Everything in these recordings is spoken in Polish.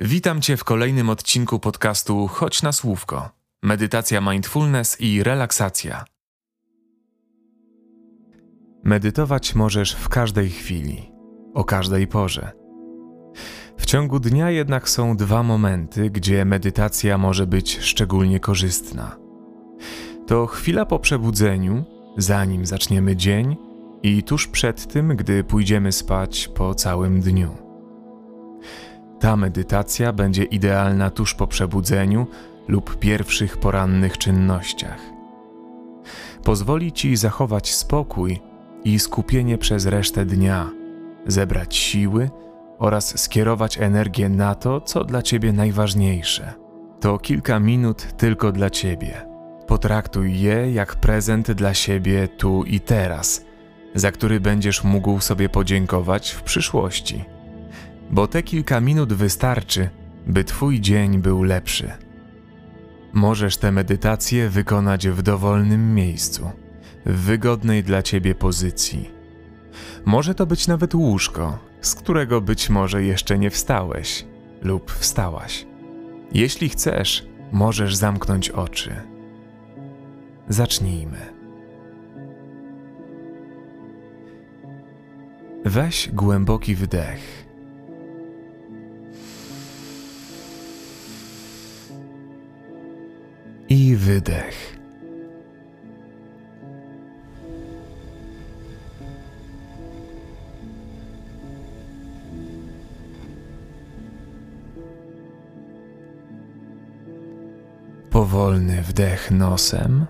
Witam Cię w kolejnym odcinku podcastu Chodź na Słówko. Medytacja mindfulness i relaksacja. Medytować możesz w każdej chwili, o każdej porze. W ciągu dnia jednak są dwa momenty, gdzie medytacja może być szczególnie korzystna. To chwila po przebudzeniu, zanim zaczniemy dzień, i tuż przed tym, gdy pójdziemy spać po całym dniu. Ta medytacja będzie idealna tuż po przebudzeniu lub pierwszych porannych czynnościach. Pozwoli ci zachować spokój i skupienie przez resztę dnia, zebrać siły oraz skierować energię na to, co dla ciebie najważniejsze. To kilka minut tylko dla ciebie. Potraktuj je jak prezent dla siebie tu i teraz, za który będziesz mógł sobie podziękować w przyszłości bo te kilka minut wystarczy, by Twój dzień był lepszy. Możesz tę medytację wykonać w dowolnym miejscu, w wygodnej dla Ciebie pozycji. Może to być nawet łóżko, z którego być może jeszcze nie wstałeś lub wstałaś. Jeśli chcesz, możesz zamknąć oczy. Zacznijmy. Weź głęboki wdech wydech. Powolny wdech nosem.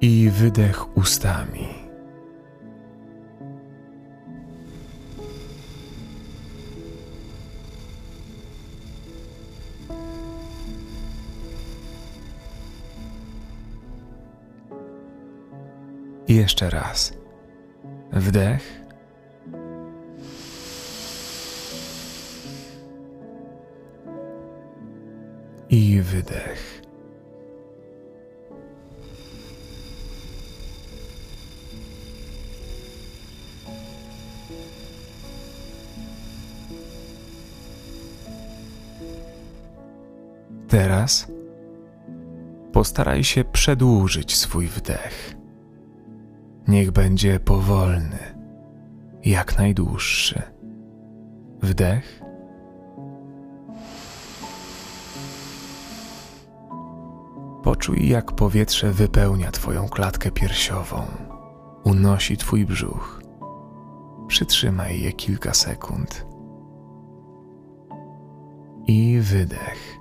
I wydech ustami. I jeszcze raz. Wdech. I wydech. Teraz postaraj się przedłużyć swój wdech. Niech będzie powolny, jak najdłuższy. Wdech. Poczuj, jak powietrze wypełnia Twoją klatkę piersiową, unosi Twój brzuch. Przytrzymaj je kilka sekund. I wydech.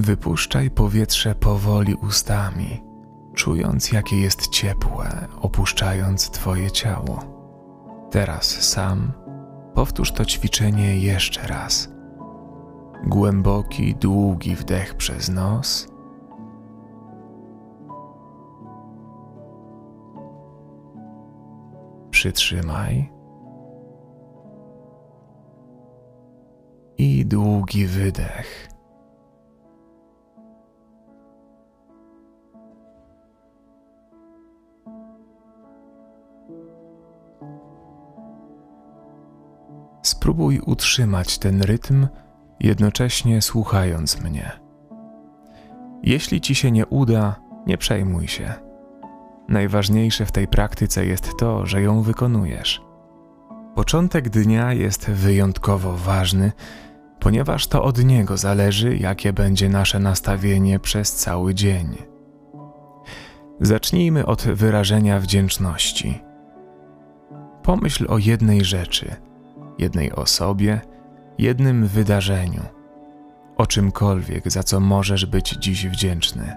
Wypuszczaj powietrze powoli ustami, czując jakie jest ciepłe, opuszczając Twoje ciało. Teraz sam powtórz to ćwiczenie jeszcze raz. Głęboki, długi wdech przez nos. Przytrzymaj. I długi wydech. Spróbuj utrzymać ten rytm, jednocześnie słuchając mnie. Jeśli ci się nie uda, nie przejmuj się. Najważniejsze w tej praktyce jest to, że ją wykonujesz. Początek dnia jest wyjątkowo ważny, ponieważ to od niego zależy, jakie będzie nasze nastawienie przez cały dzień. Zacznijmy od wyrażenia wdzięczności. Pomyśl o jednej rzeczy – jednej osobie, jednym wydarzeniu, o czymkolwiek, za co możesz być dziś wdzięczny.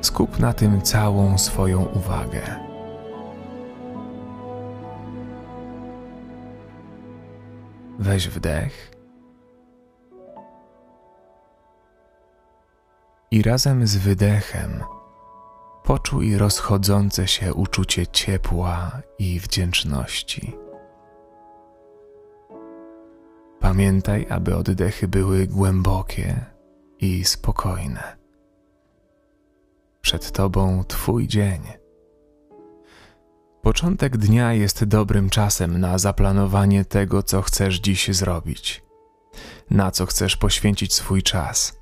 Skup na tym całą swoją uwagę. Weź wdech. I razem z wydechem poczuj rozchodzące się uczucie ciepła i wdzięczności. Pamiętaj, aby oddechy były głębokie i spokojne. Przed Tobą Twój dzień. Początek dnia jest dobrym czasem na zaplanowanie tego, co chcesz dziś zrobić, na co chcesz poświęcić swój czas.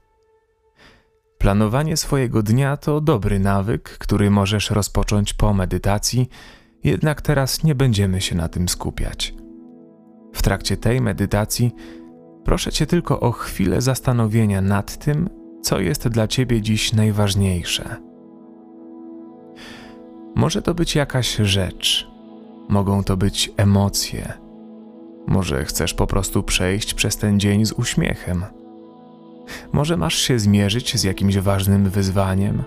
Planowanie swojego dnia to dobry nawyk, który możesz rozpocząć po medytacji, jednak teraz nie będziemy się na tym skupiać. W trakcie tej medytacji proszę Cię tylko o chwilę zastanowienia nad tym, co jest dla Ciebie dziś najważniejsze. Może to być jakaś rzecz, mogą to być emocje. Może chcesz po prostu przejść przez ten dzień z uśmiechem. Może masz się zmierzyć z jakimś ważnym wyzwaniem.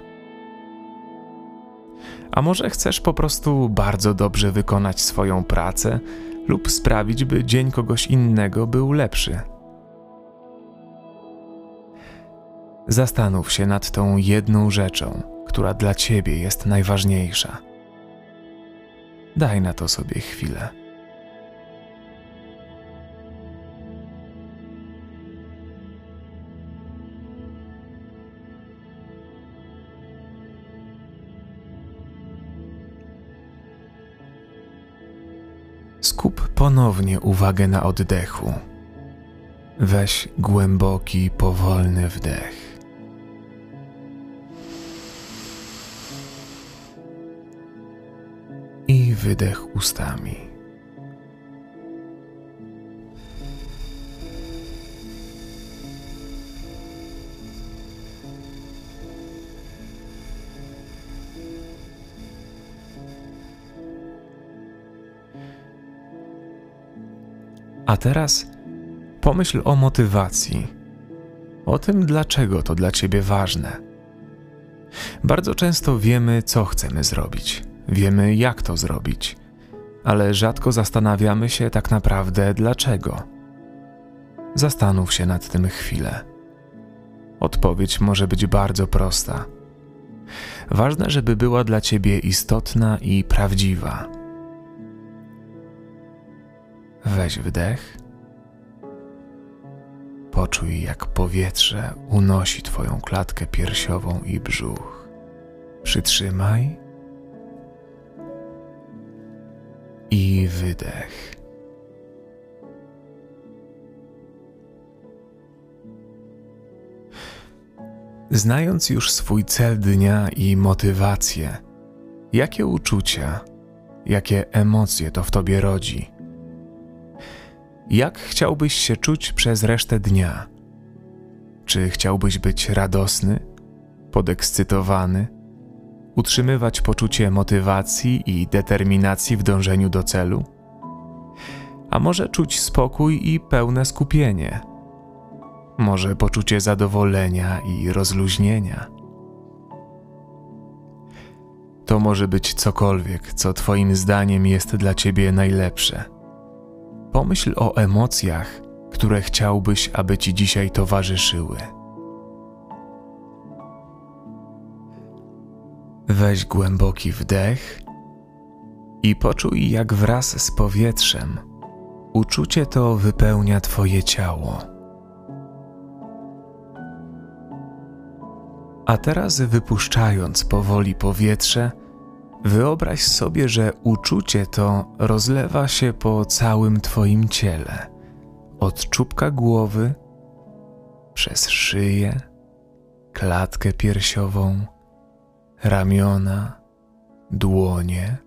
A może chcesz po prostu bardzo dobrze wykonać swoją pracę lub sprawić, by dzień kogoś innego był lepszy. Zastanów się nad tą jedną rzeczą, która dla ciebie jest najważniejsza. Daj na to sobie chwilę. Skup ponownie uwagę na oddechu. Weź głęboki, powolny wdech. Wydech ustami. A teraz pomyśl o motywacji, o tym, dlaczego to dla ciebie ważne. Bardzo często wiemy, co chcemy zrobić, wiemy, jak to zrobić, ale rzadko zastanawiamy się tak naprawdę dlaczego. Zastanów się nad tym chwilę. Odpowiedź może być bardzo prosta. Ważne, żeby była dla ciebie istotna i prawdziwa. Weź wdech. Poczuj, jak powietrze unosi Twoją klatkę piersiową i brzuch. Przytrzymaj i wydech. Znając już swój cel dnia i motywację, jakie uczucia, jakie emocje to w tobie rodzi? Jak chciałbyś się czuć przez resztę dnia? Czy chciałbyś być radosny, podekscytowany, utrzymywać poczucie motywacji i determinacji w dążeniu do celu? A może czuć spokój i pełne skupienie? Może poczucie zadowolenia i rozluźnienia? To może być cokolwiek, co Twoim zdaniem jest dla Ciebie najlepsze Pomyśl o emocjach, które chciałbyś, aby ci dzisiaj towarzyszyły. Weź głęboki wdech i poczuj, jak wraz z powietrzem uczucie to wypełnia Twoje ciało. A teraz, wypuszczając powoli powietrze, Wyobraź sobie, że uczucie to rozlewa się po całym Twoim ciele, od czubka głowy, przez szyję, klatkę piersiową, ramiona, dłonie,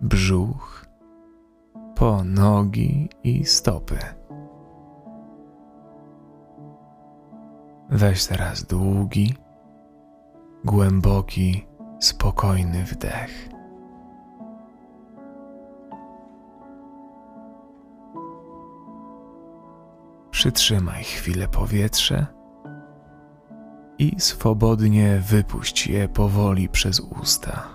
brzuch, po nogi i stopy. Weź teraz długi, głęboki, spokojny wdech. Przytrzymaj chwilę powietrze i swobodnie wypuść je powoli przez usta.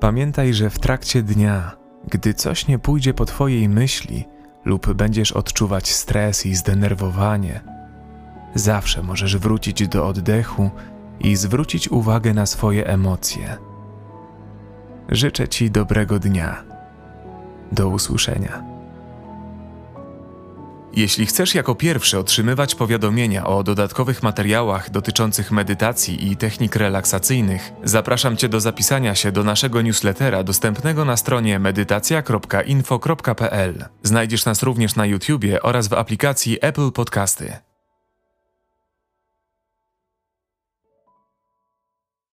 Pamiętaj, że w trakcie dnia, gdy coś nie pójdzie po Twojej myśli lub będziesz odczuwać stres i zdenerwowanie, zawsze możesz wrócić do oddechu i zwrócić uwagę na swoje emocje. Życzę Ci dobrego dnia. Do usłyszenia. Jeśli chcesz jako pierwszy otrzymywać powiadomienia o dodatkowych materiałach dotyczących medytacji i technik relaksacyjnych, zapraszam Cię do zapisania się do naszego newslettera dostępnego na stronie medytacja.info.pl. Znajdziesz nas również na YouTubie oraz w aplikacji Apple Podcasty.